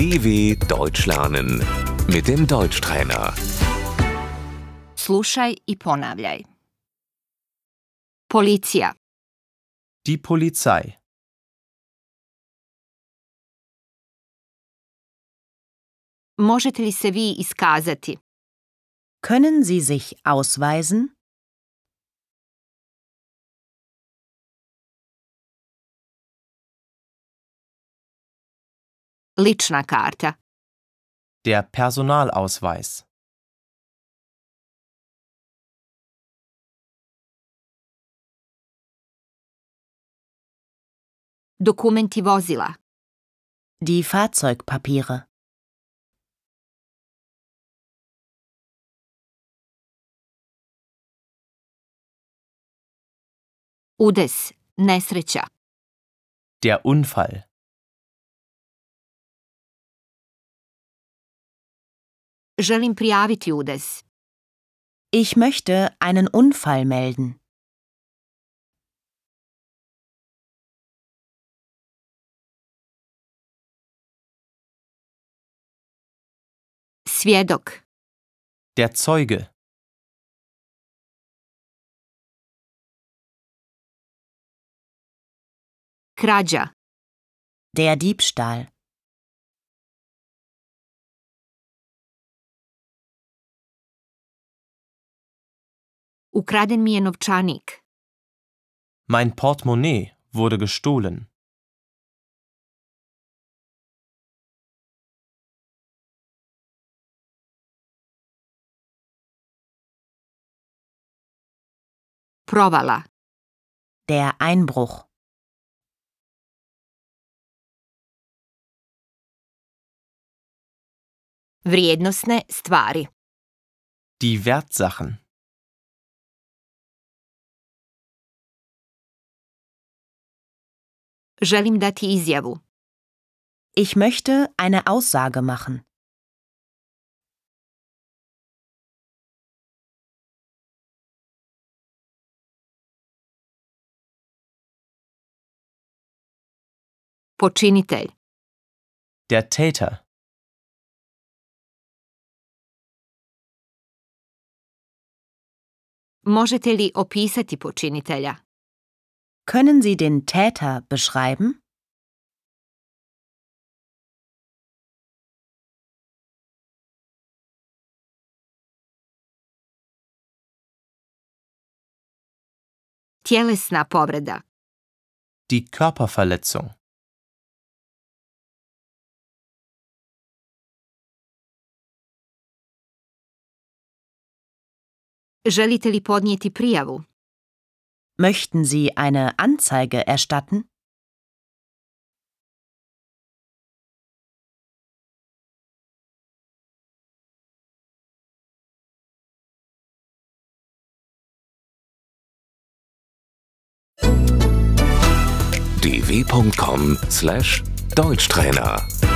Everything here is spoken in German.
DW Deutsch lernen mit dem Deutschtrainer. Slušaj i ponavljaj. Policija, Die Polizei. možete li se vi iskazati? Können Sie sich ausweisen? Lična karta, Der Personalausweis. dokumenti vozila, Die Fahrzeugpapiere. udes, nesreća, Der Unfall. Želim prijaviti udes, Ich möchte einen Unfall melden. svjedok, Der Zeuge. krađa, Der Diebstahl. Ukraden mi je novčanik, Mein Portemonnaie wurde gestohlen. provala, Der Einbruch. vrijednosne stvari, Die Wertsachen. Želim dati izjavu, Ich möchte eine Aussage machen. počinitelj, Der Täter. možete li opisati počinitelja, Können Sie den Täter beschreiben? tjelesna povreda, Die Körperverletzung. želite li podnijeti prijavu, Möchten Sie eine Anzeige erstatten? dw.com/deutschtrainer